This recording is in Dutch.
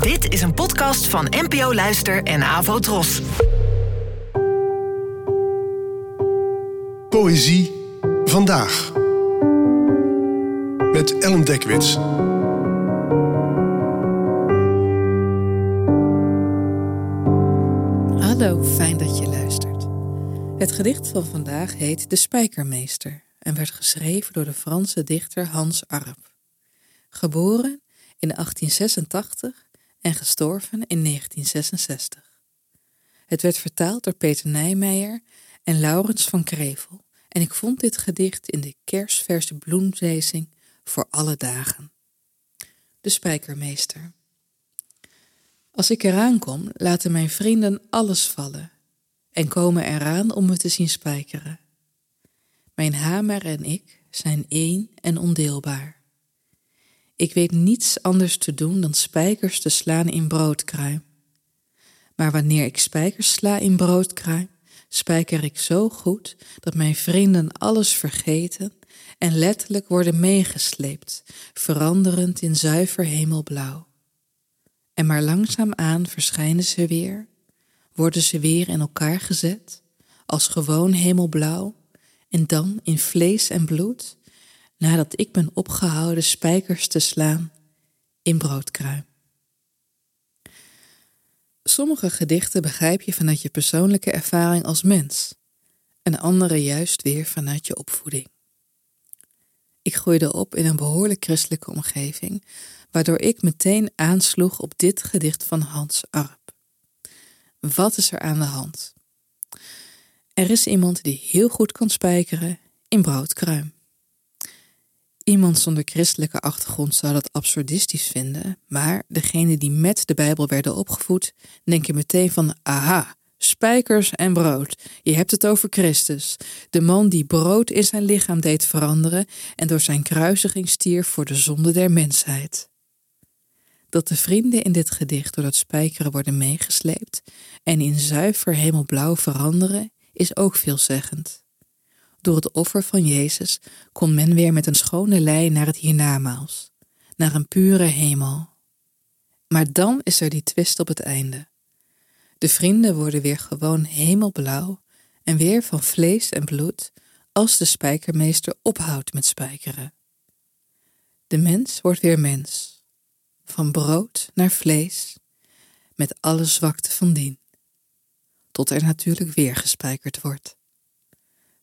Dit is een podcast van NPO Luister en Avo Tros. Poëzie vandaag. Met Ellen Dekwits. Hallo, fijn dat je luistert. Het gedicht van vandaag heet De Spijkermeester en werd geschreven door de Franse dichter Hans Arp. Geboren in 1886 en gestorven in 1966. Het werd vertaald door Peter Nijmeijer en Laurens van Krevel en ik vond dit gedicht in de kerstverse bloemlezing voor alle dagen. De Spijkermeester. Als ik eraan kom, laten mijn vrienden alles vallen en komen eraan om me te zien spijkeren. Mijn hamer en ik zijn één en ondeelbaar. Ik weet niets anders te doen dan spijkers te slaan in broodkruim. Maar wanneer ik spijkers sla in broodkruim, spijker ik zo goed dat mijn vrienden alles vergeten en letterlijk worden meegesleept, veranderend in zuiver hemelblauw. En maar langzaamaan verschijnen ze weer, worden ze weer in elkaar gezet, als gewoon hemelblauw, en dan in vlees en bloed, nadat ik ben opgehouden spijkers te slaan in broodkruim. Sommige gedichten begrijp je vanuit je persoonlijke ervaring als mens, en andere juist weer vanuit je opvoeding. Ik groeide op in een behoorlijk christelijke omgeving, waardoor ik meteen aansloeg op dit gedicht van Hans Arp. Wat is er aan de hand? Er is iemand die heel goed kan spijkeren in broodkruim. Iemand zonder christelijke achtergrond zou dat absurdistisch vinden, maar degene die met de Bijbel werden opgevoed, denken meteen van aha, spijkers en brood. Je hebt het over Christus, de man die brood in zijn lichaam deed veranderen en door zijn kruisiging stierf voor de zonde der mensheid. Dat de vrienden in dit gedicht door dat spijkeren worden meegesleept en in zuiver hemelblauw veranderen, is ook veelzeggend. Door het offer van Jezus kon men weer met een schone lei naar het hiernamaals, naar een pure hemel. Maar dan is er die twist op het einde. De vrienden worden weer gewoon hemelblauw en weer van vlees en bloed als de spijkermeester ophoudt met spijkeren. De mens wordt weer mens, van brood naar vlees, met alle zwakte van dien, tot er natuurlijk weer gespijkerd wordt.